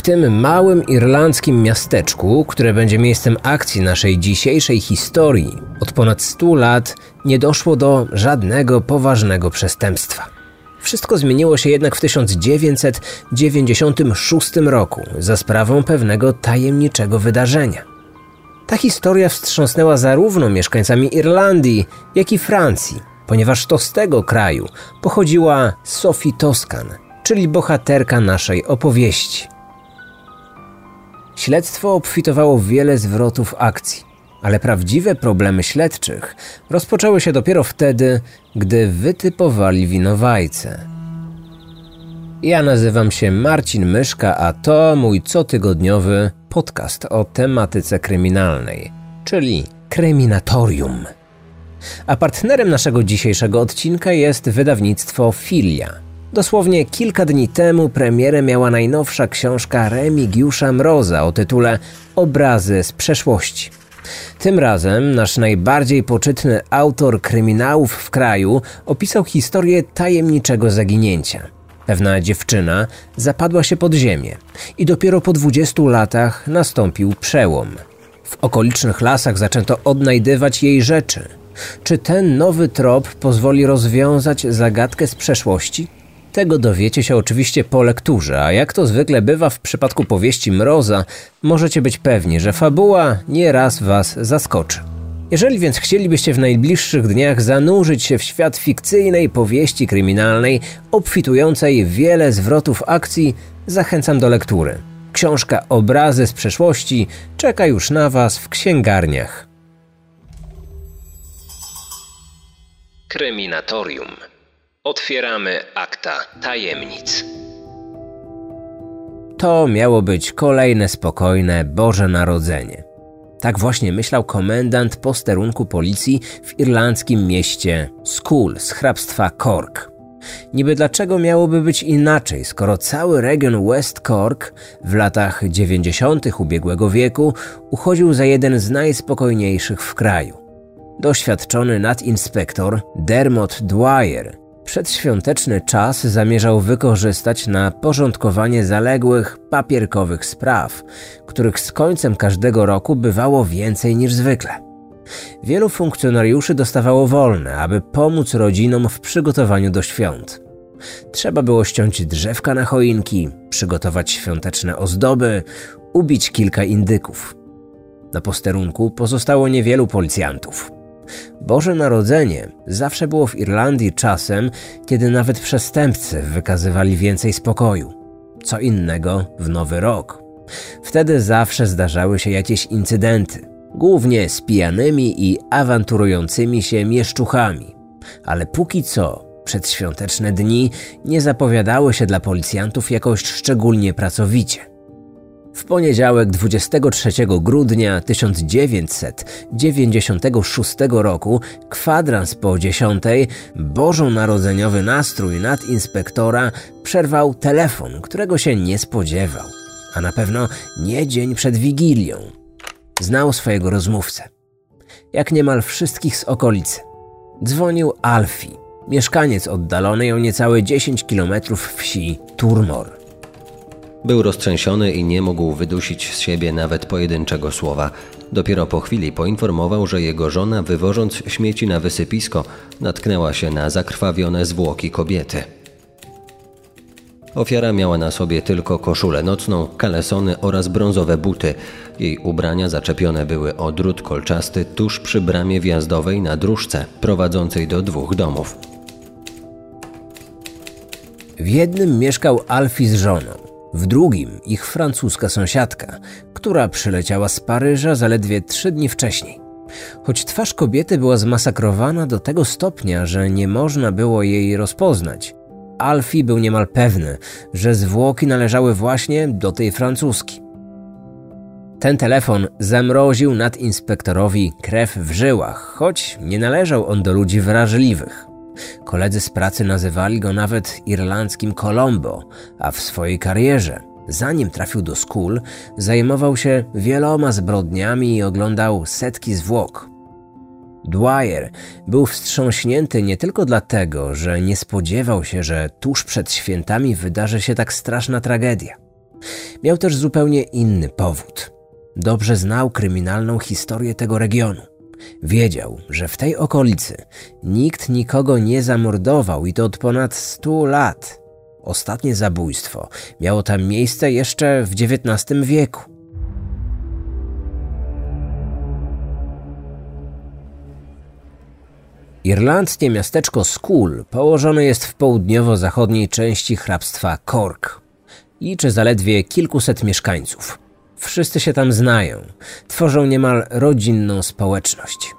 W tym małym irlandzkim miasteczku, które będzie miejscem akcji naszej dzisiejszej historii, od ponad 100 lat nie doszło do żadnego poważnego przestępstwa. Wszystko zmieniło się jednak w 1996 roku za sprawą pewnego tajemniczego wydarzenia. Ta historia wstrząsnęła zarówno mieszkańcami Irlandii, jak i Francji, ponieważ to z tego kraju pochodziła Sophie Toscan, czyli bohaterka naszej opowieści. Śledztwo obfitowało w wiele zwrotów akcji, ale prawdziwe problemy śledczych rozpoczęły się dopiero wtedy, gdy wytypowali winowajcę. Ja nazywam się Marcin Myszka, a to mój cotygodniowy podcast o tematyce kryminalnej, czyli Kryminatorium. A partnerem naszego dzisiejszego odcinka jest wydawnictwo Filia. Dosłownie kilka dni temu premierę miała najnowsza książka Remigiusza Mroza o tytule Obrazy z przeszłości. Tym razem nasz najbardziej poczytny autor kryminałów w kraju opisał historię tajemniczego zaginięcia. Pewna dziewczyna zapadła się pod ziemię i dopiero po 20 latach nastąpił przełom. W okolicznych lasach zaczęto odnajdywać jej rzeczy. Czy ten nowy trop pozwoli rozwiązać zagadkę z przeszłości? Tego dowiecie się oczywiście po lekturze, a jak to zwykle bywa w przypadku powieści Mroza, możecie być pewni, że fabuła nieraz was zaskoczy. Jeżeli więc chcielibyście w najbliższych dniach zanurzyć się w świat fikcyjnej powieści kryminalnej, obfitującej w wiele zwrotów akcji, zachęcam do lektury. Książka Obrazy z przeszłości czeka już na Was w księgarniach. Kryminatorium. Otwieramy akta tajemnic. To miało być kolejne spokojne Boże Narodzenie. Tak właśnie myślał komendant posterunku policji w irlandzkim mieście School z hrabstwa Cork. Niby dlaczego miałoby być inaczej, skoro cały region West Cork w latach 90. ubiegłego wieku uchodził za jeden z najspokojniejszych w kraju. Doświadczony nadinspektor Dermot Dwyer przedświąteczny czas zamierzał wykorzystać na porządkowanie zaległych papierkowych spraw, których z końcem każdego roku bywało więcej niż zwykle. Wielu funkcjonariuszy dostawało wolne, aby pomóc rodzinom w przygotowaniu do świąt. Trzeba było ściąć drzewka na choinki, przygotować świąteczne ozdoby, ubić kilka indyków. Na posterunku pozostało niewielu policjantów. Boże Narodzenie zawsze było w Irlandii czasem, kiedy nawet przestępcy wykazywali więcej spokoju. Co innego w Nowy Rok. Wtedy zawsze zdarzały się jakieś incydenty, głównie z pijanymi i awanturującymi się mieszczuchami. Ale póki co, przedświąteczne dni nie zapowiadały się dla policjantów jakoś szczególnie pracowicie. W poniedziałek 23 grudnia 1996 roku, kwadrans po 10, bożonarodzeniowy nastrój nadinspektora przerwał telefon, którego się nie spodziewał. A na pewno nie dzień przed Wigilią. Znał swojego rozmówcę. Jak niemal wszystkich z okolicy. Dzwonił Alfie, mieszkaniec oddalonej o niecałe 10 km wsi Turmor. Był roztrzęsiony i nie mógł wydusić z siebie nawet pojedynczego słowa. Dopiero po chwili poinformował, że jego żona, wywożąc śmieci na wysypisko, natknęła się na zakrwawione zwłoki kobiety. Ofiara miała na sobie tylko koszulę nocną, kalesony oraz brązowe buty. Jej ubrania zaczepione były o drut kolczasty tuż przy bramie wjazdowej na dróżce prowadzącej do dwóch domów. W jednym mieszkał Alfie z żoną, w drugim ich francuska sąsiadka, która przyleciała z Paryża zaledwie trzy dni wcześniej. Choć twarz kobiety była zmasakrowana do tego stopnia, że nie można było jej rozpoznać, Alfie był niemal pewny, że zwłoki należały właśnie do tej francuski. Ten telefon zamroził nadinspektorowi krew w żyłach, choć nie należał on do ludzi wrażliwych. Koledzy z pracy nazywali go nawet irlandzkim Colombo, a w swojej karierze, zanim trafił do skul, zajmował się wieloma zbrodniami i oglądał setki zwłok. Dwyer był wstrząśnięty nie tylko dlatego, że nie spodziewał się, że tuż przed świętami wydarzy się tak straszna tragedia. Miał też zupełnie inny powód. Dobrze znał kryminalną historię tego regionu. Wiedział, że w tej okolicy nikt nikogo nie zamordował i to od ponad stu lat. Ostatnie zabójstwo miało tam miejsce jeszcze w XIX wieku. Irlandzkie miasteczko Skull położone jest w południowo-zachodniej części hrabstwa Cork. Liczy zaledwie kilkuset mieszkańców. Wszyscy się tam znają, tworzą niemal rodzinną społeczność.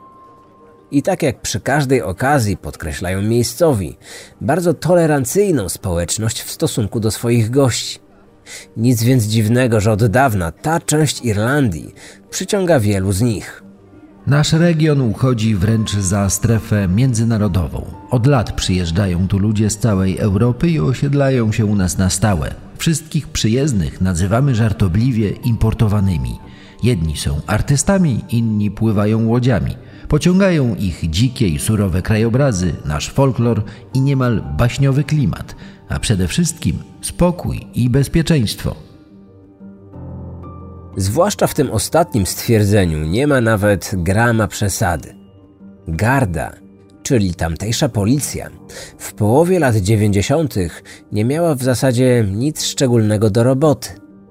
I tak jak przy każdej okazji podkreślają miejscowi, bardzo tolerancyjną społeczność w stosunku do swoich gości. Nic więc dziwnego, że od dawna ta część Irlandii przyciąga wielu z nich. Nasz region uchodzi wręcz za strefę międzynarodową. Od lat przyjeżdżają tu ludzie z całej Europy i osiedlają się u nas na stałe. Wszystkich przyjezdnych nazywamy żartobliwie importowanymi. Jedni są artystami, inni pływają łodziami. Pociągają ich dzikie i surowe krajobrazy, nasz folklor i niemal baśniowy klimat, a przede wszystkim spokój i bezpieczeństwo. Zwłaszcza w tym ostatnim stwierdzeniu nie ma nawet grama przesady. Garda, czyli tamtejsza policja, w połowie lat 90. nie miała w zasadzie nic szczególnego do roboty.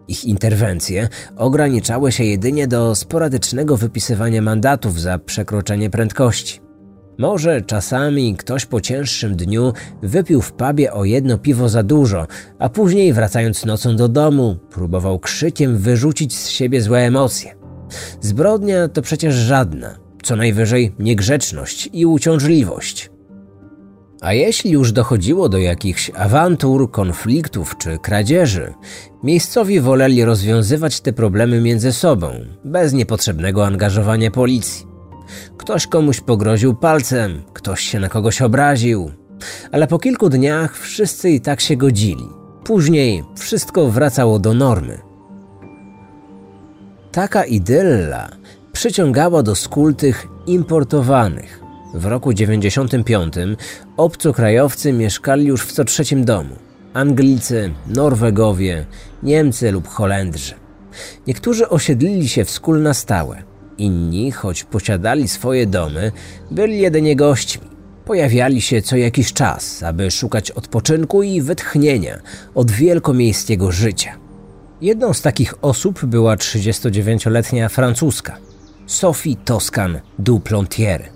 Ich interwencje ograniczały się jedynie do sporadycznego wypisywania mandatów za przekroczenie prędkości. Może czasami ktoś po cięższym dniu wypił w pubie o jedno piwo za dużo, a później wracając nocą do domu, próbował krzykiem wyrzucić z siebie złe emocje. Zbrodnia to przecież żadna, co najwyżej niegrzeczność i uciążliwość. A jeśli już dochodziło do jakichś awantur, konfliktów czy kradzieży, miejscowi woleli rozwiązywać te problemy między sobą, bez niepotrzebnego angażowania policji. Ktoś komuś pogroził palcem, ktoś się na kogoś obraził, ale po kilku dniach wszyscy i tak się godzili. Później wszystko wracało do normy. Taka idylla przyciągała do skul tych importowanych. W roku 95 obcokrajowcy mieszkali już w co trzecim domu. Anglicy, Norwegowie, Niemcy lub Holendrzy. Niektórzy osiedlili się w skul na stałe. Inni, choć posiadali swoje domy, byli jedynie gośćmi. Pojawiali się co jakiś czas, aby szukać odpoczynku i wytchnienia od wielkomiejskiego życia. Jedną z takich osób była 39-letnia francuska Sophie Toscan du Plontier.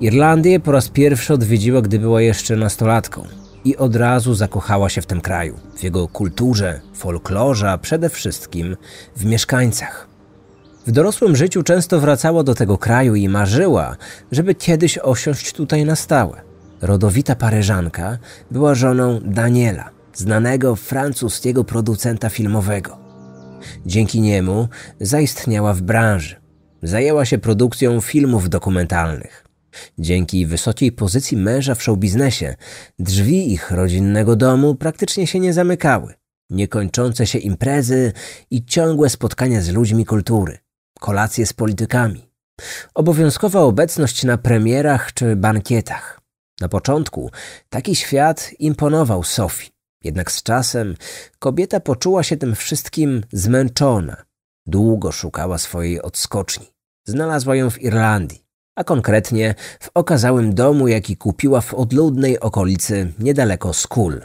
Irlandię po raz pierwszy odwiedziła, gdy była jeszcze nastolatką i od razu zakochała się w tym kraju, w jego kulturze, folklorze, a przede wszystkim w mieszkańcach. W dorosłym życiu często wracała do tego kraju i marzyła, żeby kiedyś osiąść tutaj na stałe. Rodowita Paryżanka była żoną Daniela, znanego francuskiego producenta filmowego. Dzięki niemu zaistniała w branży. Zajęła się produkcją filmów dokumentalnych. Dzięki wysokiej pozycji męża w showbiznesie, drzwi ich rodzinnego domu praktycznie się nie zamykały. Niekończące się imprezy i ciągłe spotkania z ludźmi kultury kolacje z politykami, obowiązkowa obecność na premierach czy bankietach. Na początku taki świat imponował Sofii, jednak z czasem kobieta poczuła się tym wszystkim zmęczona. Długo szukała swojej odskoczni. Znalazła ją w Irlandii, a konkretnie w okazałym domu, jaki kupiła w odludnej okolicy niedaleko Skull.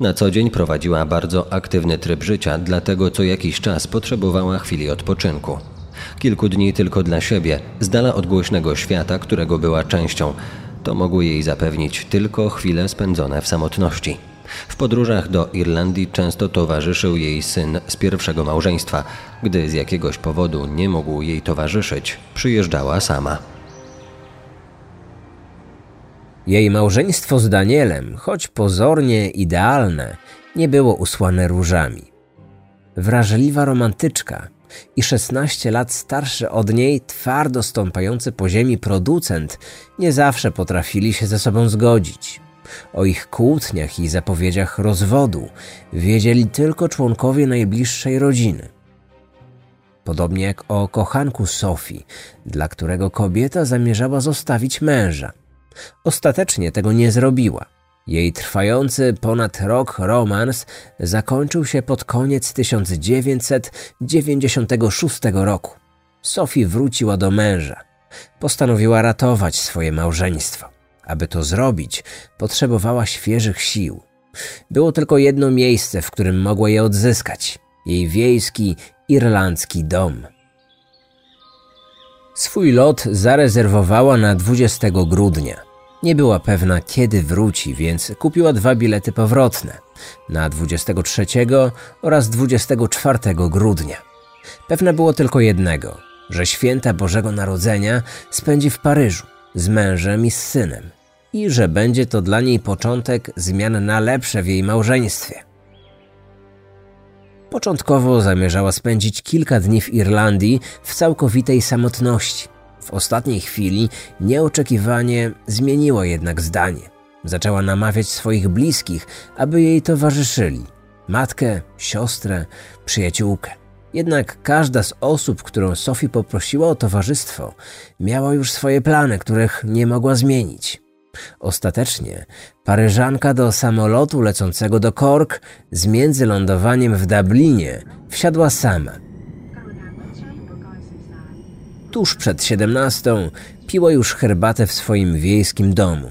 Na co dzień prowadziła bardzo aktywny tryb życia, dlatego co jakiś czas potrzebowała chwili odpoczynku. Kilku dni tylko dla siebie, z dala od głośnego świata, którego była częścią. To mogły jej zapewnić tylko chwile spędzone w samotności. W podróżach do Irlandii często towarzyszył jej syn z pierwszego małżeństwa. Gdy z jakiegoś powodu nie mógł jej towarzyszyć, przyjeżdżała sama. Jej małżeństwo z Danielem, choć pozornie idealne, nie było usłane różami. Wrażliwa romantyczka i 16 lat starszy od niej, twardo stąpający po ziemi producent, nie zawsze potrafili się ze sobą zgodzić. O ich kłótniach i zapowiedziach rozwodu wiedzieli tylko członkowie najbliższej rodziny. Podobnie jak o kochanku Sofii, dla którego kobieta zamierzała zostawić męża – Ostatecznie tego nie zrobiła. Jej trwający ponad rok romans zakończył się pod koniec 1996 roku. Sophie wróciła do męża. Postanowiła ratować swoje małżeństwo. Aby to zrobić, potrzebowała świeżych sił. Było tylko jedno miejsce, w którym mogła je odzyskać jej wiejski, irlandzki dom. Swój lot zarezerwowała na 20 grudnia. Nie była pewna, kiedy wróci, więc kupiła dwa bilety powrotne na 23 oraz 24 grudnia. Pewna było tylko jednego, że święta Bożego Narodzenia spędzi w Paryżu z mężem i z synem i że będzie to dla niej początek zmian na lepsze w jej małżeństwie. Początkowo zamierzała spędzić kilka dni w Irlandii w całkowitej samotności. W ostatniej chwili nieoczekiwanie zmieniła jednak zdanie. Zaczęła namawiać swoich bliskich, aby jej towarzyszyli matkę, siostrę, przyjaciółkę. Jednak każda z osób, którą Sophie poprosiła o towarzystwo, miała już swoje plany, których nie mogła zmienić. Ostatecznie Paryżanka do samolotu lecącego do Cork z międzylądowaniem w Dublinie wsiadła sama. Tuż przed siedemnastą piła już herbatę w swoim wiejskim domu.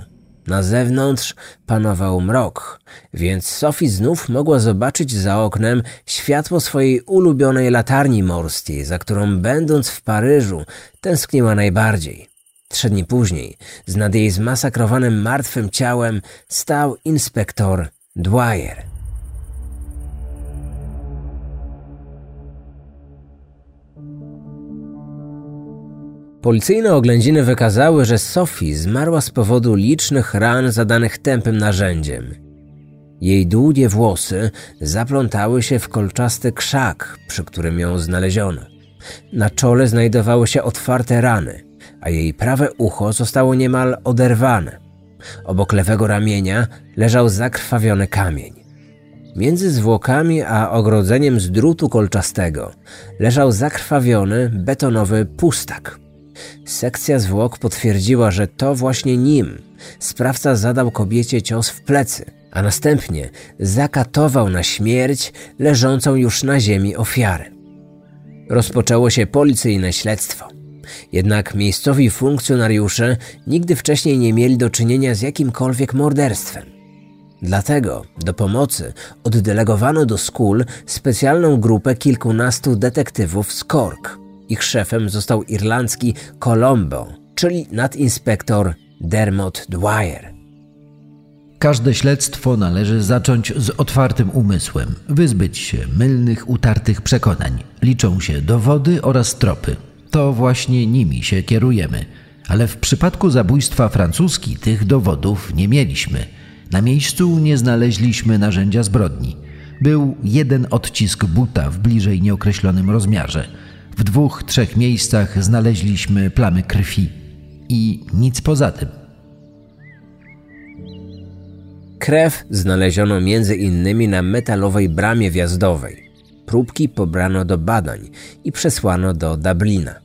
Na zewnątrz panował mrok, więc Sophie znów mogła zobaczyć za oknem światło swojej ulubionej latarni morskiej, za którą będąc w Paryżu tęskniła najbardziej. Trzy dni później, z nad jej zmasakrowanym martwym ciałem, stał inspektor Dwyer. Policyjne oględziny wykazały, że Sophie zmarła z powodu licznych ran zadanych tępym narzędziem. Jej długie włosy zaplątały się w kolczasty krzak, przy którym ją znaleziono. Na czole znajdowały się otwarte rany, a jej prawe ucho zostało niemal oderwane. Obok lewego ramienia leżał zakrwawiony kamień. Między zwłokami a ogrodzeniem z drutu kolczastego leżał zakrwawiony betonowy pustak. Sekcja zwłok potwierdziła, że to właśnie nim sprawca zadał kobiecie cios w plecy, a następnie zakatował na śmierć leżącą już na ziemi ofiarę. Rozpoczęło się policyjne śledztwo. Jednak miejscowi funkcjonariusze nigdy wcześniej nie mieli do czynienia z jakimkolwiek morderstwem. Dlatego do pomocy oddelegowano do skul specjalną grupę kilkunastu detektywów z Cork. Ich szefem został irlandzki Colombo, czyli nadinspektor Dermot Dwyer. Każde śledztwo należy zacząć z otwartym umysłem, wyzbyć się mylnych, utartych przekonań. Liczą się dowody oraz tropy to właśnie nimi się kierujemy. Ale w przypadku zabójstwa francuski tych dowodów nie mieliśmy. Na miejscu nie znaleźliśmy narzędzia zbrodni. Był jeden odcisk buta w bliżej nieokreślonym rozmiarze. W dwóch, trzech miejscach znaleźliśmy plamy krwi. I nic poza tym. Krew znaleziono między innymi na metalowej bramie wjazdowej. Próbki pobrano do badań i przesłano do Dublina.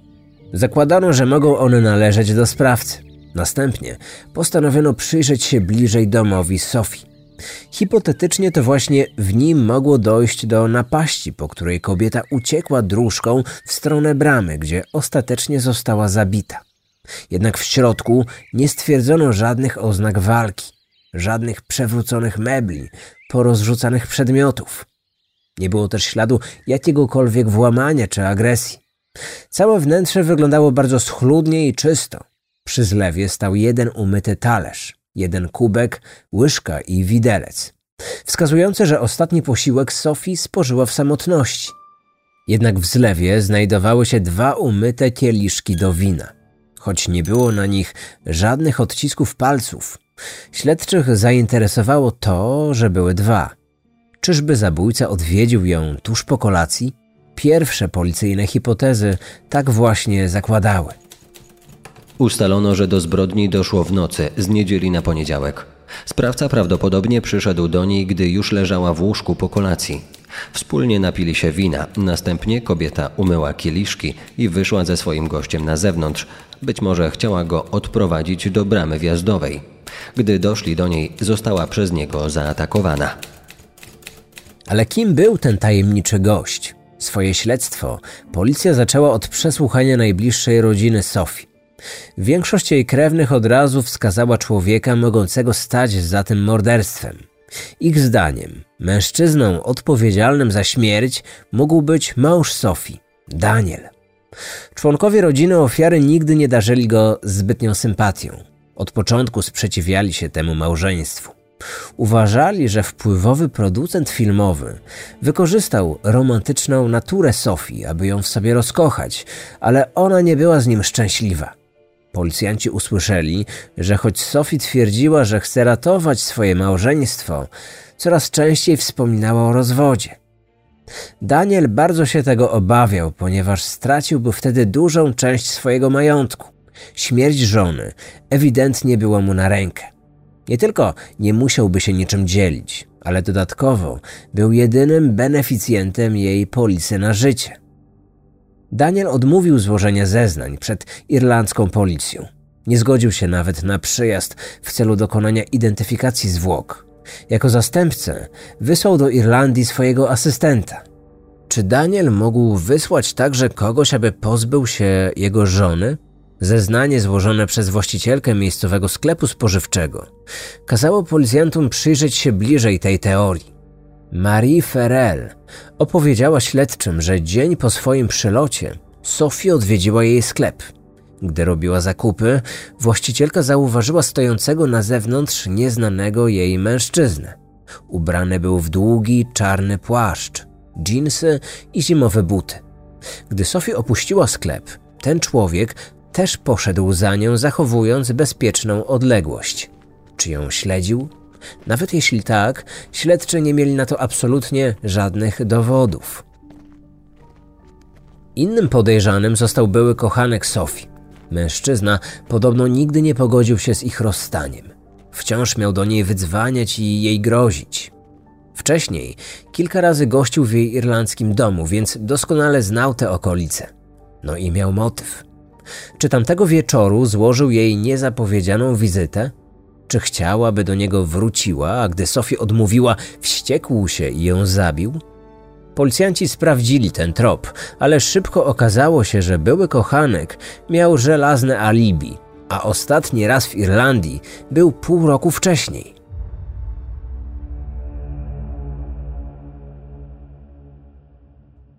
Zakładano, że mogą one należeć do sprawcy. Następnie postanowiono przyjrzeć się bliżej domowi Sofii. Hipotetycznie to właśnie w nim mogło dojść do napaści, po której kobieta uciekła dróżką w stronę bramy, gdzie ostatecznie została zabita. Jednak w środku nie stwierdzono żadnych oznak walki, żadnych przewróconych mebli, porozrzucanych przedmiotów. Nie było też śladu jakiegokolwiek włamania czy agresji. Całe wnętrze wyglądało bardzo schludnie i czysto. Przy zlewie stał jeden umyty talerz, jeden kubek, łyżka i widelec, wskazujące, że ostatni posiłek Sofii spożyła w samotności. Jednak w zlewie znajdowały się dwa umyte kieliszki do wina. Choć nie było na nich żadnych odcisków palców, śledczych zainteresowało to, że były dwa. Czyżby zabójca odwiedził ją tuż po kolacji? Pierwsze policyjne hipotezy tak właśnie zakładały. Ustalono, że do zbrodni doszło w nocy z niedzieli na poniedziałek. Sprawca prawdopodobnie przyszedł do niej, gdy już leżała w łóżku po kolacji. Wspólnie napili się wina, następnie kobieta umyła kieliszki i wyszła ze swoim gościem na zewnątrz. Być może chciała go odprowadzić do bramy wjazdowej. Gdy doszli do niej, została przez niego zaatakowana. Ale kim był ten tajemniczy gość? Swoje śledztwo policja zaczęła od przesłuchania najbliższej rodziny Sofii. Większość jej krewnych od razu wskazała człowieka mogącego stać za tym morderstwem. Ich zdaniem mężczyzną odpowiedzialnym za śmierć mógł być mąż Sofii, Daniel. Członkowie rodziny ofiary nigdy nie darzyli go zbytnią sympatią. Od początku sprzeciwiali się temu małżeństwu. Uważali, że wpływowy producent filmowy wykorzystał romantyczną naturę Sofii, aby ją w sobie rozkochać, ale ona nie była z nim szczęśliwa. Policjanci usłyszeli, że choć Sophie twierdziła, że chce ratować swoje małżeństwo, coraz częściej wspominała o rozwodzie. Daniel bardzo się tego obawiał, ponieważ straciłby wtedy dużą część swojego majątku. Śmierć żony ewidentnie była mu na rękę. Nie tylko nie musiałby się niczym dzielić, ale dodatkowo był jedynym beneficjentem jej polisy na życie. Daniel odmówił złożenia zeznań przed irlandzką policją. Nie zgodził się nawet na przyjazd w celu dokonania identyfikacji zwłok. Jako zastępcę wysłał do Irlandii swojego asystenta. Czy Daniel mógł wysłać także kogoś, aby pozbył się jego żony? Zeznanie złożone przez właścicielkę miejscowego sklepu spożywczego kazało policjantom przyjrzeć się bliżej tej teorii. Marie Ferrell opowiedziała śledczym, że dzień po swoim przylocie Sophie odwiedziła jej sklep. Gdy robiła zakupy, właścicielka zauważyła stojącego na zewnątrz nieznanego jej mężczyznę. Ubrany był w długi, czarny płaszcz, dżinsy i zimowe buty. Gdy Sophie opuściła sklep, ten człowiek też poszedł za nią, zachowując bezpieczną odległość. Czy ją śledził? Nawet jeśli tak, śledczy nie mieli na to absolutnie żadnych dowodów. Innym podejrzanym został były kochanek Sofii. Mężczyzna podobno nigdy nie pogodził się z ich rozstaniem. Wciąż miał do niej wydzwaniać i jej grozić. Wcześniej kilka razy gościł w jej irlandzkim domu, więc doskonale znał te okolice. No i miał motyw. Czy tamtego wieczoru złożył jej niezapowiedzianą wizytę? Czy chciała, by do niego wróciła, a gdy Sofie odmówiła, wściekł się i ją zabił? Policjanci sprawdzili ten trop, ale szybko okazało się, że były kochanek miał żelazne alibi, a ostatni raz w Irlandii był pół roku wcześniej.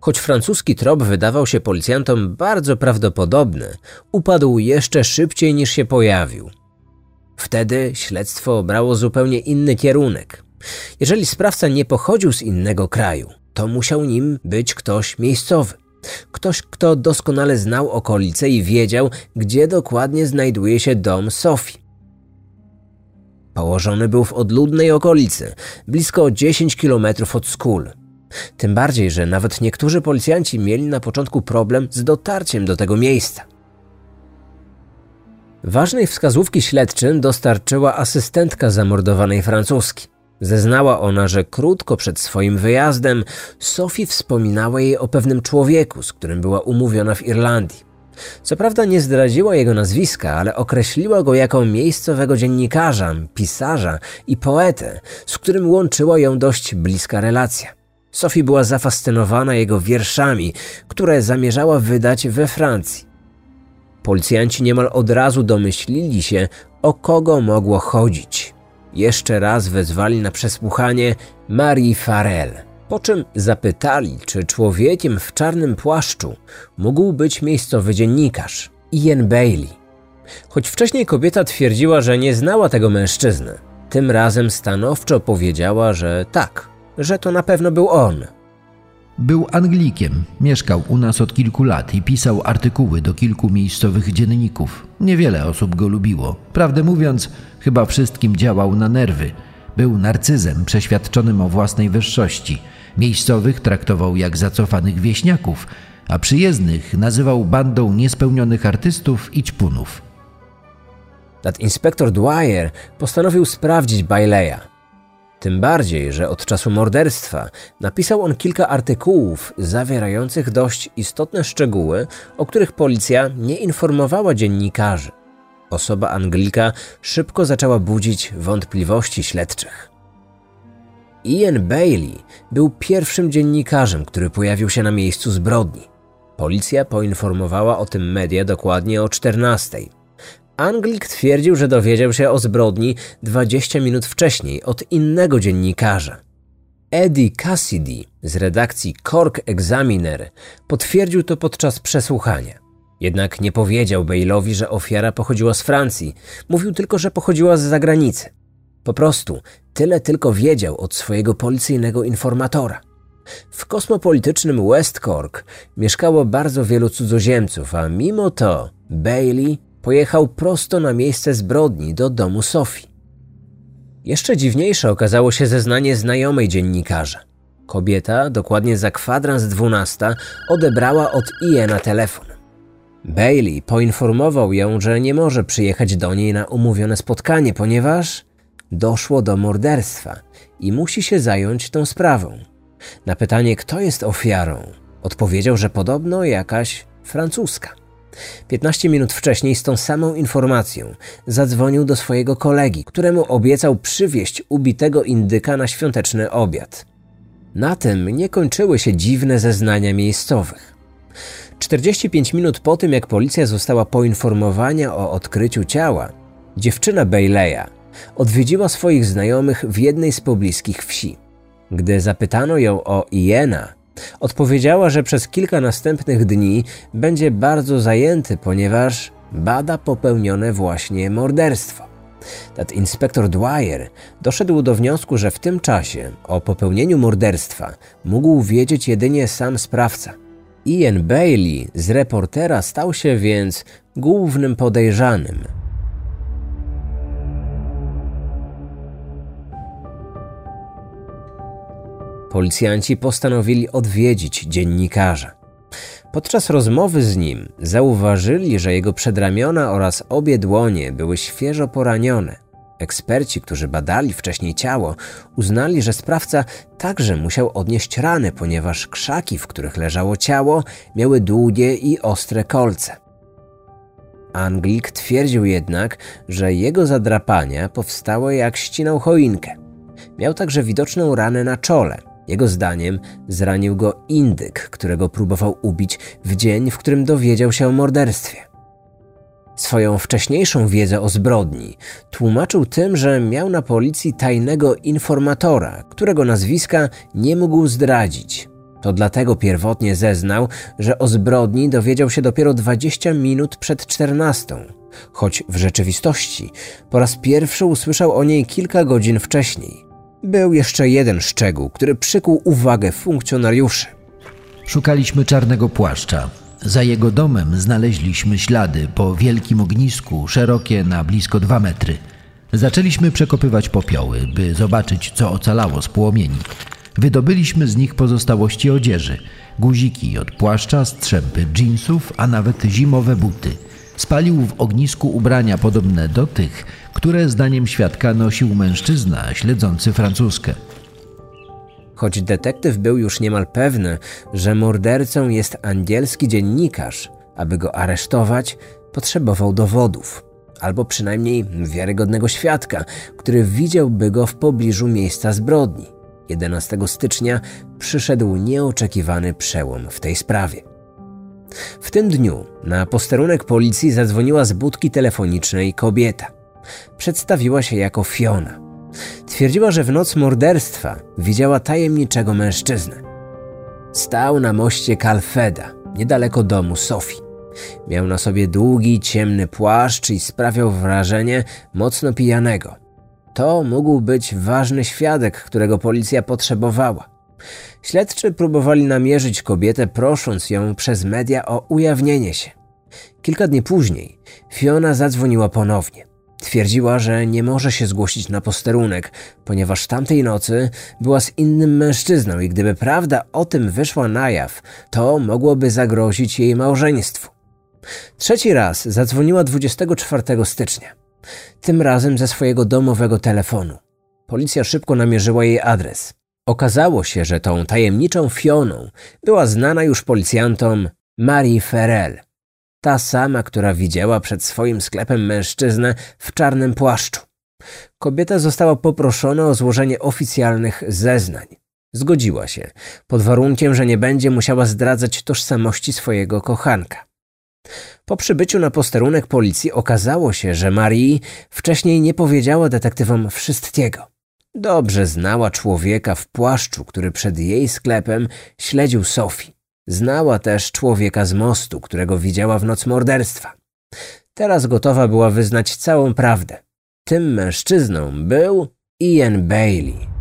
Choć francuski trop wydawał się policjantom bardzo prawdopodobny, upadł jeszcze szybciej niż się pojawił. Wtedy śledztwo brało zupełnie inny kierunek. Jeżeli sprawca nie pochodził z innego kraju, to musiał nim być ktoś miejscowy. Ktoś, kto doskonale znał okolice i wiedział, gdzie dokładnie znajduje się dom Sofii. Położony był w odludnej okolicy, blisko 10 km od Skul. Tym bardziej, że nawet niektórzy policjanci mieli na początku problem z dotarciem do tego miejsca. Ważnej wskazówki śledczym dostarczyła asystentka zamordowanej Francuski. Zeznała ona, że krótko przed swoim wyjazdem Sophie wspominała jej o pewnym człowieku, z którym była umówiona w Irlandii. Co prawda nie zdradziła jego nazwiska, ale określiła go jako miejscowego dziennikarza, pisarza i poetę, z którym łączyła ją dość bliska relacja. Sophie była zafascynowana jego wierszami, które zamierzała wydać we Francji. Policjanci niemal od razu domyślili się, o kogo mogło chodzić. Jeszcze raz wezwali na przesłuchanie Marii Farrell, po czym zapytali, czy człowiekiem w czarnym płaszczu mógł być miejscowy dziennikarz Ian Bailey. Choć wcześniej kobieta twierdziła, że nie znała tego mężczyzny, tym razem stanowczo powiedziała, że tak, że to na pewno był on. Był Anglikiem, mieszkał u nas od kilku lat i pisał artykuły do kilku miejscowych dzienników. Niewiele osób go lubiło. Prawdę mówiąc, chyba wszystkim działał na nerwy. Był narcyzem przeświadczonym o własnej wyższości. Miejscowych traktował jak zacofanych wieśniaków, a przyjezdnych nazywał bandą niespełnionych artystów i ćpunów. Nadinspektor Dwyer postanowił sprawdzić Baileya. Tym bardziej, że od czasu morderstwa napisał on kilka artykułów zawierających dość istotne szczegóły, o których policja nie informowała dziennikarzy. Osoba Anglika szybko zaczęła budzić wątpliwości śledczych. Ian Bailey był pierwszym dziennikarzem, który pojawił się na miejscu zbrodni. Policja poinformowała o tym media dokładnie o 14. Anglik twierdził, że dowiedział się o zbrodni 20 minut wcześniej od innego dziennikarza. Eddie Cassidy z redakcji Cork Examiner potwierdził to podczas przesłuchania. Jednak nie powiedział Bale'owi, że ofiara pochodziła z Francji, mówił tylko, że pochodziła z zagranicy. Po prostu tyle tylko wiedział od swojego policyjnego informatora. W kosmopolitycznym West Cork mieszkało bardzo wielu cudzoziemców, a mimo to Bailey pojechał prosto na miejsce zbrodni do domu Sophie. Jeszcze dziwniejsze okazało się zeznanie znajomej dziennikarza. Kobieta, dokładnie za kwadrans dwunasta, odebrała od Iena telefon. Bailey poinformował ją, że nie może przyjechać do niej na umówione spotkanie, ponieważ doszło do morderstwa i musi się zająć tą sprawą. Na pytanie, kto jest ofiarą, odpowiedział, że podobno jakaś francuska. 15 minut wcześniej z tą samą informacją zadzwonił do swojego kolegi, któremu obiecał przywieźć ubitego indyka na świąteczny obiad. Na tym nie kończyły się dziwne zeznania miejscowych. 45 minut po tym, jak policja została poinformowana o odkryciu ciała, dziewczyna Bayleya odwiedziła swoich znajomych w jednej z pobliskich wsi. Gdy zapytano ją o Iena, odpowiedziała, że przez kilka następnych dni będzie bardzo zajęty, ponieważ bada popełnione właśnie morderstwo. Tad inspektor Dwyer doszedł do wniosku, że w tym czasie o popełnieniu morderstwa mógł wiedzieć jedynie sam sprawca. Ian Bailey z reportera stał się więc głównym podejrzanym. Policjanci postanowili odwiedzić dziennikarza. Podczas rozmowy z nim zauważyli, że jego przedramiona oraz obie dłonie były świeżo poranione. Eksperci, którzy badali wcześniej ciało, uznali, że sprawca także musiał odnieść rany, ponieważ krzaki, w których leżało ciało, miały długie i ostre kolce. Anglik twierdził jednak, że jego zadrapania powstały jak ścinał choinkę. Miał także widoczną ranę na czole. Jego zdaniem zranił go indyk, którego próbował ubić w dzień, w którym dowiedział się o morderstwie. Swoją wcześniejszą wiedzę o zbrodni tłumaczył tym, że miał na policji tajnego informatora, którego nazwiska nie mógł zdradzić. To dlatego pierwotnie zeznał, że o zbrodni dowiedział się dopiero 20 minut przed 14, choć w rzeczywistości po raz pierwszy usłyszał o niej kilka godzin wcześniej. Był jeszcze jeden szczegół, który przykuł uwagę funkcjonariuszy. Szukaliśmy czarnego płaszcza. Za jego domem znaleźliśmy ślady po wielkim ognisku, szerokie na blisko dwa metry. Zaczęliśmy przekopywać popioły, by zobaczyć, co ocalało z płomieni. Wydobyliśmy z nich pozostałości odzieży, guziki od płaszcza, strzępy dżinsów, a nawet zimowe buty. Spalił w ognisku ubrania podobne do tych, które zdaniem świadka nosił mężczyzna śledzący francuskę. Choć detektyw był już niemal pewny, że mordercą jest angielski dziennikarz, aby go aresztować, potrzebował dowodów, albo przynajmniej wiarygodnego świadka, który widziałby go w pobliżu miejsca zbrodni. 11 stycznia przyszedł nieoczekiwany przełom w tej sprawie. W tym dniu na posterunek policji zadzwoniła z budki telefonicznej kobieta. Przedstawiła się jako Fiona. Twierdziła, że w noc morderstwa widziała tajemniczego mężczyznę. Stał na moście Calfeda, niedaleko domu Sofii. Miał na sobie długi, ciemny płaszcz i sprawiał wrażenie mocno pijanego. To mógł być ważny świadek, którego policja potrzebowała. Śledczy próbowali namierzyć kobietę, prosząc ją przez media o ujawnienie się. Kilka dni później Fiona zadzwoniła ponownie. Twierdziła, że nie może się zgłosić na posterunek, ponieważ tamtej nocy była z innym mężczyzną i gdyby prawda o tym wyszła na jaw, to mogłoby zagrozić jej małżeństwu. Trzeci raz zadzwoniła 24 stycznia. Tym razem ze swojego domowego telefonu. Policja szybko namierzyła jej adres. Okazało się, że tą tajemniczą Fioną była znana już policjantom Marie Ferrell. Ta sama, która widziała przed swoim sklepem mężczyznę w czarnym płaszczu. Kobieta została poproszona o złożenie oficjalnych zeznań. Zgodziła się, pod warunkiem, że nie będzie musiała zdradzać tożsamości swojego kochanka. Po przybyciu na posterunek policji okazało się, że Marie wcześniej nie powiedziała detektywom wszystkiego. Dobrze znała człowieka w płaszczu, który przed jej sklepem śledził Sophie. Znała też człowieka z mostu, którego widziała w noc morderstwa. Teraz gotowa była wyznać całą prawdę. Tym mężczyzną był Ian Bailey.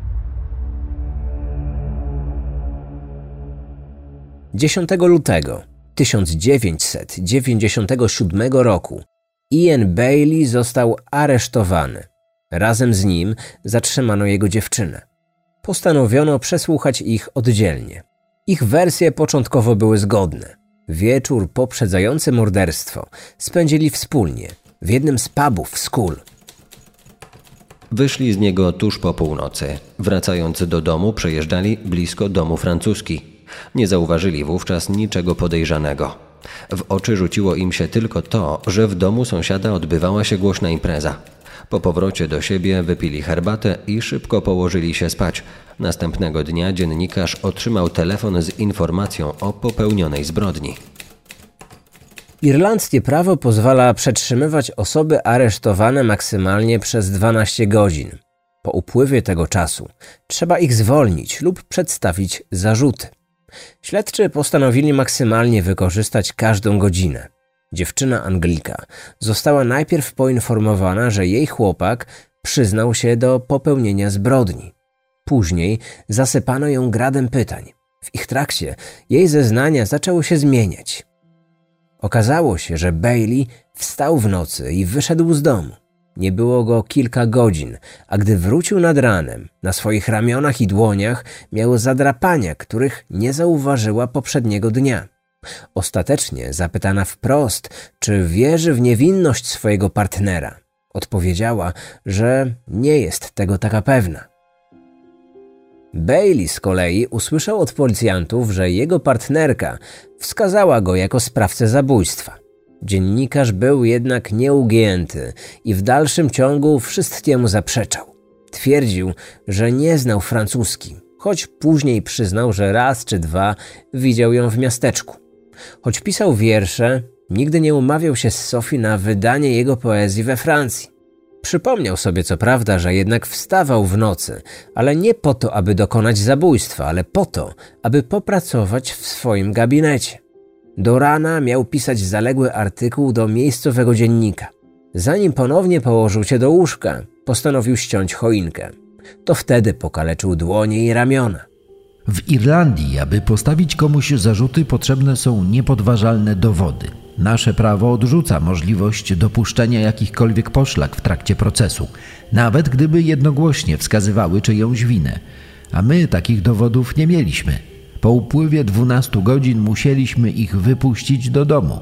10 lutego 1997 roku Ian Bailey został aresztowany. Razem z nim zatrzymano jego dziewczynę. Postanowiono przesłuchać ich oddzielnie. Ich wersje początkowo były zgodne. Wieczór poprzedzający morderstwo spędzili wspólnie w jednym z pubów w Skull. Wyszli z niego tuż po północy. Wracając do domu, przejeżdżali blisko domu francuski. Nie zauważyli wówczas niczego podejrzanego. W oczy rzuciło im się tylko to, że w domu sąsiada odbywała się głośna impreza. Po powrocie do siebie wypili herbatę i szybko położyli się spać. Następnego dnia dziennikarz otrzymał telefon z informacją o popełnionej zbrodni. Irlandzkie prawo pozwala przetrzymywać osoby aresztowane maksymalnie przez 12 godzin. Po upływie tego czasu trzeba ich zwolnić lub przedstawić zarzuty. Śledczy postanowili maksymalnie wykorzystać każdą godzinę. Dziewczyna Anglika została najpierw poinformowana, że jej chłopak przyznał się do popełnienia zbrodni. Później zasypano ją gradem pytań. W ich trakcie jej zeznania zaczęły się zmieniać. Okazało się, że Bailey wstał w nocy i wyszedł z domu. Nie było go kilka godzin, a gdy wrócił nad ranem, na swoich ramionach i dłoniach miał zadrapania, których nie zauważyła poprzedniego dnia. Ostatecznie zapytana wprost, czy wierzy w niewinność swojego partnera, odpowiedziała, że nie jest tego taka pewna. Bailey z kolei usłyszał od policjantów, że jego partnerka wskazała go jako sprawcę zabójstwa. Dziennikarz był jednak nieugięty i w dalszym ciągu wszystkiemu zaprzeczał. Twierdził, że nie znał francuski, choć później przyznał, że raz czy dwa widział ją w miasteczku. Choć pisał wiersze, nigdy nie umawiał się z Sophie na wydanie jego poezji we Francji. Przypomniał sobie co prawda, że jednak wstawał w nocy, ale nie po to, aby dokonać zabójstwa, ale po to, aby popracować w swoim gabinecie. Do rana miał pisać zaległy artykuł do miejscowego dziennika. Zanim ponownie położył się do łóżka, postanowił ściąć choinkę. To wtedy pokaleczył dłonie i ramiona. W Irlandii, aby postawić komuś zarzuty, potrzebne są niepodważalne dowody. Nasze prawo odrzuca możliwość dopuszczenia jakichkolwiek poszlak w trakcie procesu, nawet gdyby jednogłośnie wskazywały czyjąś winę. A my takich dowodów nie mieliśmy. Po upływie 12 godzin musieliśmy ich wypuścić do domu.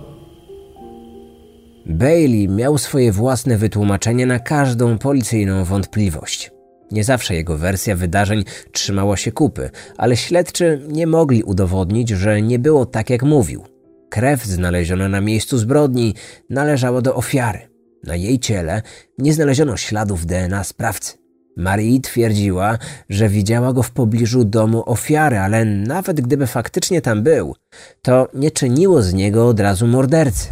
Bailey miał swoje własne wytłumaczenie na każdą policyjną wątpliwość. Nie zawsze jego wersja wydarzeń trzymała się kupy, ale śledczy nie mogli udowodnić, że nie było tak jak mówił. Krew znaleziona na miejscu zbrodni należała do ofiary. Na jej ciele nie znaleziono śladów DNA sprawcy. Marie twierdziła, że widziała go w pobliżu domu ofiary, ale nawet gdyby faktycznie tam był, to nie czyniło z niego od razu mordercy.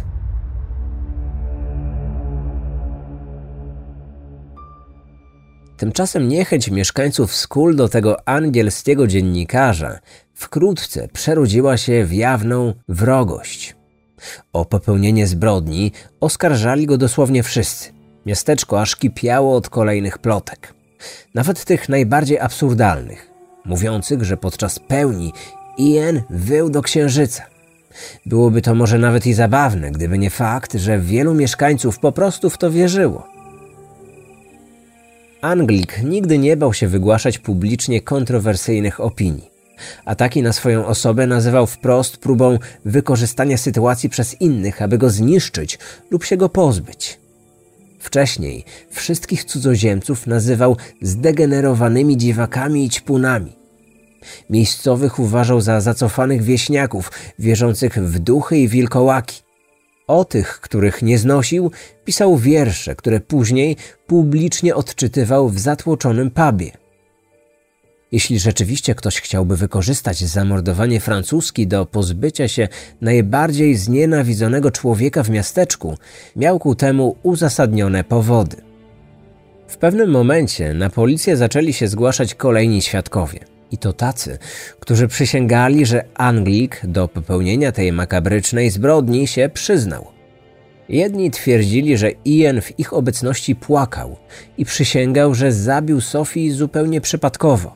Tymczasem niechęć mieszkańców Skul do tego angielskiego dziennikarza wkrótce przerodziła się w jawną wrogość. O popełnienie zbrodni oskarżali go dosłownie wszyscy. Miasteczko aż kipiało od kolejnych plotek nawet tych najbardziej absurdalnych, mówiących, że podczas pełni Ian wył do księżyca. Byłoby to może nawet i zabawne, gdyby nie fakt, że wielu mieszkańców po prostu w to wierzyło. Anglik nigdy nie bał się wygłaszać publicznie kontrowersyjnych opinii. Ataki na swoją osobę nazywał wprost próbą wykorzystania sytuacji przez innych, aby go zniszczyć lub się go pozbyć. Wcześniej wszystkich cudzoziemców nazywał zdegenerowanymi dziwakami i ćpunami. Miejscowych uważał za zacofanych wieśniaków, wierzących w duchy i wilkołaki. O tych, których nie znosił, pisał wiersze, które później publicznie odczytywał w zatłoczonym pubie. Jeśli rzeczywiście ktoś chciałby wykorzystać zamordowanie francuski do pozbycia się najbardziej znienawidzonego człowieka w miasteczku, miał ku temu uzasadnione powody. W pewnym momencie na policję zaczęli się zgłaszać kolejni świadkowie. I to tacy, którzy przysięgali, że Anglik do popełnienia tej makabrycznej zbrodni się przyznał. Jedni twierdzili, że Ian w ich obecności płakał i przysięgał, że zabił Sophie zupełnie przypadkowo.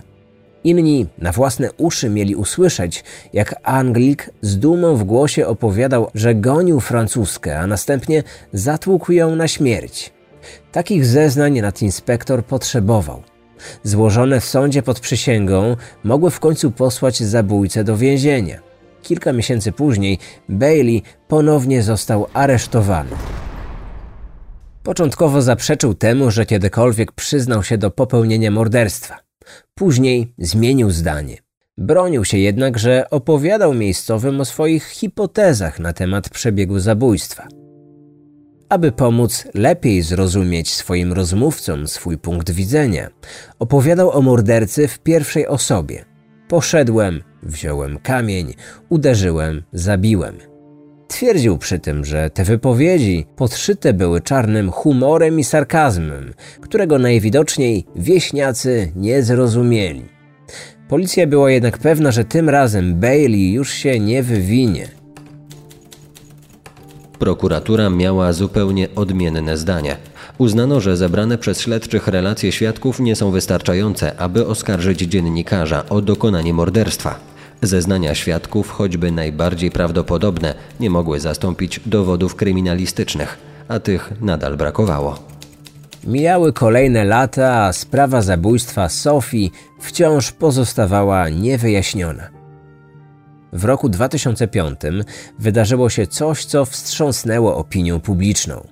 Inni na własne uszy mieli usłyszeć, jak Anglik z dumą w głosie opowiadał, że gonił francuskę, a następnie zatłukł ją na śmierć. Takich zeznań nadinspektor potrzebował. Złożone w sądzie pod przysięgą mogły w końcu posłać zabójcę do więzienia. Kilka miesięcy później Bailey ponownie został aresztowany. Początkowo zaprzeczył temu, że kiedykolwiek przyznał się do popełnienia morderstwa. Później zmienił zdanie. Bronił się jednak, że opowiadał miejscowym o swoich hipotezach na temat przebiegu zabójstwa. Aby pomóc lepiej zrozumieć swoim rozmówcom swój punkt widzenia, opowiadał o mordercy w pierwszej osobie. Poszedłem, wziąłem kamień, uderzyłem, zabiłem. Twierdził przy tym, że te wypowiedzi podszyte były czarnym humorem i sarkazmem, którego najwidoczniej wieśniacy nie zrozumieli. Policja była jednak pewna, że tym razem Bailey już się nie wywinie. Prokuratura miała zupełnie odmienne zdanie. Uznano, że zebrane przez śledczych relacje świadków nie są wystarczające, aby oskarżyć dziennikarza o dokonanie morderstwa. Zeznania świadków, choćby najbardziej prawdopodobne, nie mogły zastąpić dowodów kryminalistycznych, a tych nadal brakowało. Mijały kolejne lata, a sprawa zabójstwa Sofii wciąż pozostawała niewyjaśniona. W roku 2005 wydarzyło się coś, co wstrząsnęło opinią publiczną.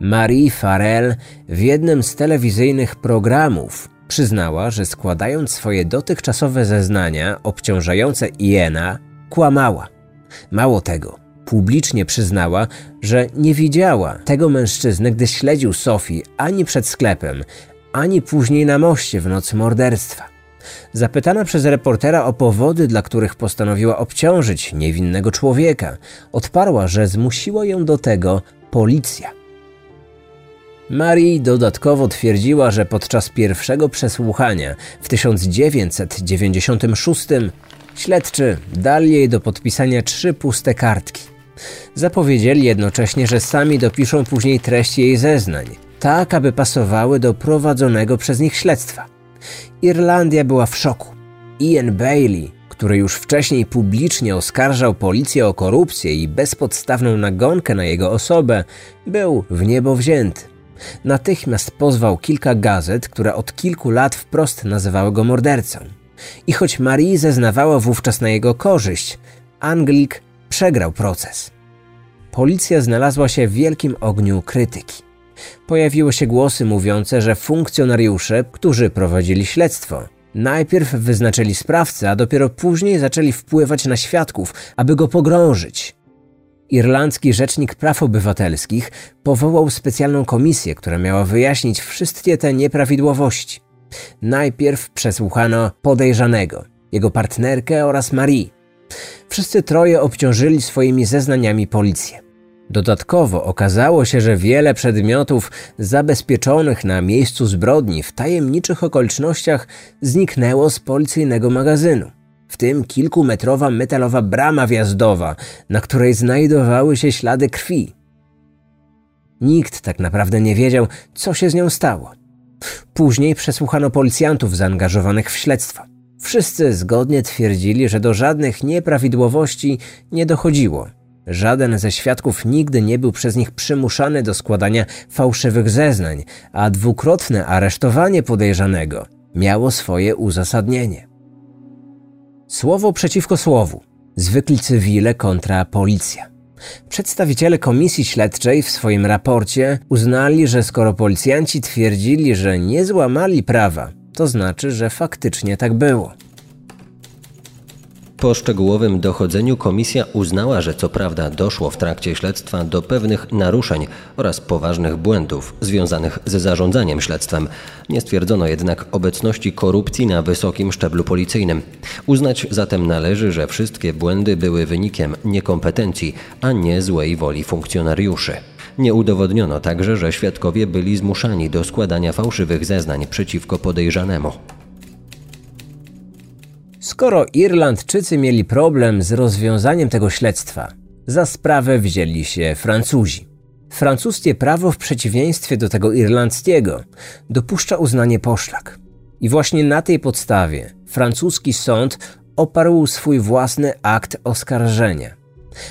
Marie Farrell w jednym z telewizyjnych programów przyznała, że składając swoje dotychczasowe zeznania obciążające Iena, kłamała. Mało tego, publicznie przyznała, że nie widziała tego mężczyzny, gdy śledził Sophie ani przed sklepem, ani później na moście w noc morderstwa. Zapytana przez reportera o powody, dla których postanowiła obciążyć niewinnego człowieka, odparła, że zmusiła ją do tego policja. Marii dodatkowo twierdziła, że podczas pierwszego przesłuchania w 1996 śledczy dali jej do podpisania trzy puste kartki. Zapowiedzieli jednocześnie, że sami dopiszą później treść jej zeznań, tak aby pasowały do prowadzonego przez nich śledztwa. Irlandia była w szoku. Ian Bailey, który już wcześniej publicznie oskarżał policję o korupcję i bezpodstawną nagonkę na jego osobę, był w niebo wzięty. Natychmiast pozwał kilka gazet, które od kilku lat wprost nazywały go mordercą. I choć Marie zeznawała wówczas na jego korzyść, Anglik przegrał proces. Policja znalazła się w wielkim ogniu krytyki. Pojawiły się głosy mówiące, że funkcjonariusze, którzy prowadzili śledztwo, najpierw wyznaczyli sprawcę, a dopiero później zaczęli wpływać na świadków, aby go pogrążyć. Irlandzki Rzecznik Praw Obywatelskich powołał specjalną komisję, która miała wyjaśnić wszystkie te nieprawidłowości. Najpierw przesłuchano podejrzanego, jego partnerkę oraz Marie. Wszyscy troje obciążyli swoimi zeznaniami policję. Dodatkowo okazało się, że wiele przedmiotów zabezpieczonych na miejscu zbrodni w tajemniczych okolicznościach zniknęło z policyjnego magazynu w tym kilkumetrowa metalowa brama wjazdowa, na której znajdowały się ślady krwi. Nikt tak naprawdę nie wiedział, co się z nią stało. Później przesłuchano policjantów zaangażowanych w śledztwo. Wszyscy zgodnie twierdzili, że do żadnych nieprawidłowości nie dochodziło. Żaden ze świadków nigdy nie był przez nich przymuszany do składania fałszywych zeznań, a dwukrotne aresztowanie podejrzanego miało swoje uzasadnienie. Słowo przeciwko słowu. Zwykli cywile kontra policja. Przedstawiciele komisji śledczej w swoim raporcie uznali, że skoro policjanci twierdzili, że nie złamali prawa, to znaczy, że faktycznie tak było. Po szczegółowym dochodzeniu komisja uznała, że co prawda doszło w trakcie śledztwa do pewnych naruszeń oraz poważnych błędów związanych ze zarządzaniem śledztwem. Nie stwierdzono jednak obecności korupcji na wysokim szczeblu policyjnym. Uznać zatem należy, że wszystkie błędy były wynikiem niekompetencji, a nie złej woli funkcjonariuszy. Nie udowodniono także, że świadkowie byli zmuszani do składania fałszywych zeznań przeciwko podejrzanemu. Skoro Irlandczycy mieli problem z rozwiązaniem tego śledztwa, za sprawę wzięli się Francuzi. Francuskie prawo, w przeciwieństwie do tego irlandzkiego, dopuszcza uznanie poszlak. I właśnie na tej podstawie francuski sąd oparł swój własny akt oskarżenia.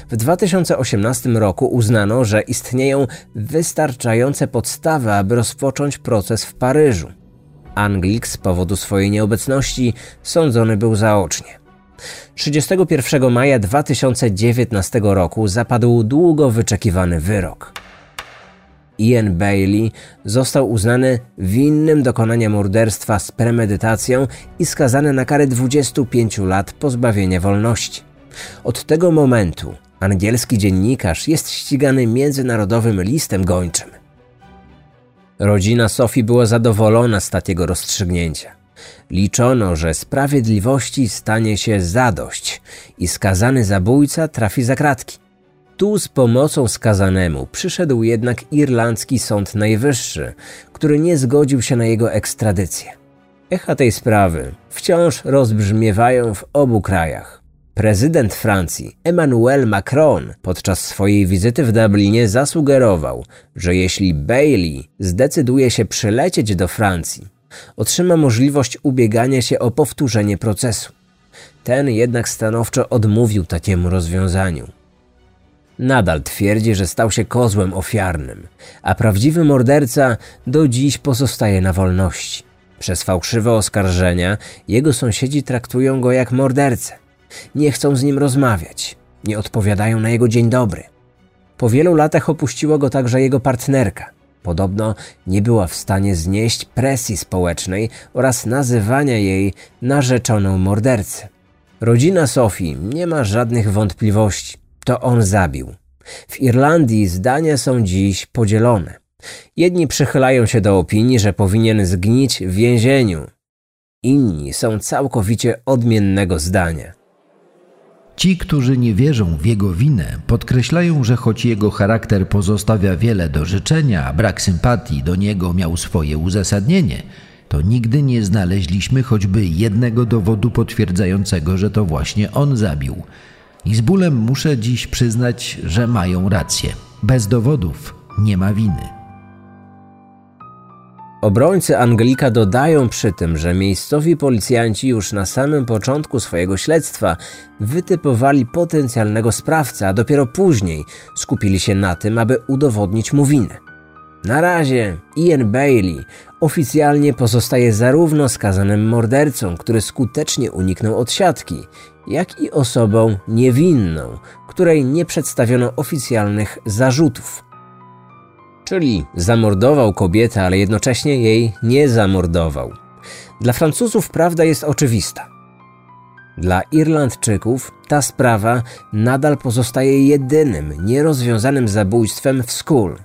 W 2018 roku uznano, że istnieją wystarczające podstawy, aby rozpocząć proces w Paryżu. Anglik z powodu swojej nieobecności sądzony był zaocznie. 31 maja 2019 roku zapadł długo wyczekiwany wyrok. Ian Bailey został uznany winnym dokonania morderstwa z premedytacją i skazany na karę 25 lat pozbawienia wolności. Od tego momentu angielski dziennikarz jest ścigany międzynarodowym listem gończym. Rodzina Sofii była zadowolona z takiego rozstrzygnięcia. Liczono, że sprawiedliwości stanie się zadość i skazany zabójca trafi za kratki. Tu z pomocą skazanemu przyszedł jednak irlandzki Sąd Najwyższy, który nie zgodził się na jego ekstradycję. Echa tej sprawy wciąż rozbrzmiewają w obu krajach. Prezydent Francji Emmanuel Macron podczas swojej wizyty w Dublinie zasugerował, że jeśli Bailey zdecyduje się przylecieć do Francji, otrzyma możliwość ubiegania się o powtórzenie procesu. Ten jednak stanowczo odmówił takiemu rozwiązaniu. Nadal twierdzi, że stał się kozłem ofiarnym, a prawdziwy morderca do dziś pozostaje na wolności. Przez fałszywe oskarżenia jego sąsiedzi traktują go jak mordercę. Nie chcą z nim rozmawiać, nie odpowiadają na jego dzień dobry. Po wielu latach opuściła go także jego partnerka. Podobno nie była w stanie znieść presji społecznej oraz nazywania jej narzeczoną mordercy. Rodzina Sofii nie ma żadnych wątpliwości. To on zabił. W Irlandii zdania są dziś podzielone. Jedni przychylają się do opinii, że powinien zgnić w więzieniu. Inni są całkowicie odmiennego zdania. Ci, którzy nie wierzą w jego winę, podkreślają, że choć jego charakter pozostawia wiele do życzenia, a brak sympatii do niego miał swoje uzasadnienie, to nigdy nie znaleźliśmy choćby jednego dowodu potwierdzającego, że to właśnie on zabił. I z bólem muszę dziś przyznać, że mają rację. Bez dowodów nie ma winy. Obrońcy Anglika dodają przy tym, że miejscowi policjanci już na samym początku swojego śledztwa wytypowali potencjalnego sprawcę, a dopiero później skupili się na tym, aby udowodnić mu winę. Na razie Ian Bailey oficjalnie pozostaje zarówno skazanym mordercą, który skutecznie uniknął odsiadki, jak i osobą niewinną, której nie przedstawiono oficjalnych zarzutów. Czyli zamordował kobietę, ale jednocześnie jej nie zamordował. Dla Francuzów prawda jest oczywista. Dla Irlandczyków ta sprawa nadal pozostaje jedynym nierozwiązanym zabójstwem w Skull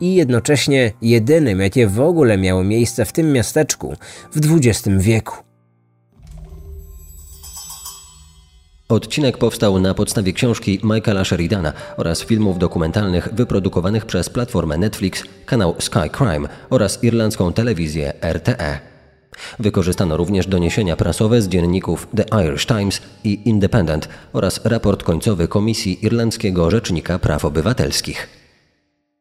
i jednocześnie jedynym, jakie w ogóle miało miejsce w tym miasteczku w XX wieku. Odcinek powstał na podstawie książki Michaela Sheridana oraz filmów dokumentalnych wyprodukowanych przez platformę Netflix, kanał Sky Crime oraz irlandzką telewizję RTE. Wykorzystano również doniesienia prasowe z dzienników The Irish Times i Independent oraz raport końcowy Komisji Irlandzkiego Rzecznika Praw Obywatelskich.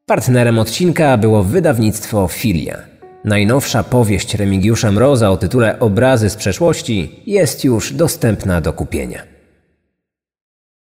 Partnerem odcinka było wydawnictwo Filia. Najnowsza powieść Remigiusza Mroza o tytule Obrazy z przeszłości jest już dostępna do kupienia.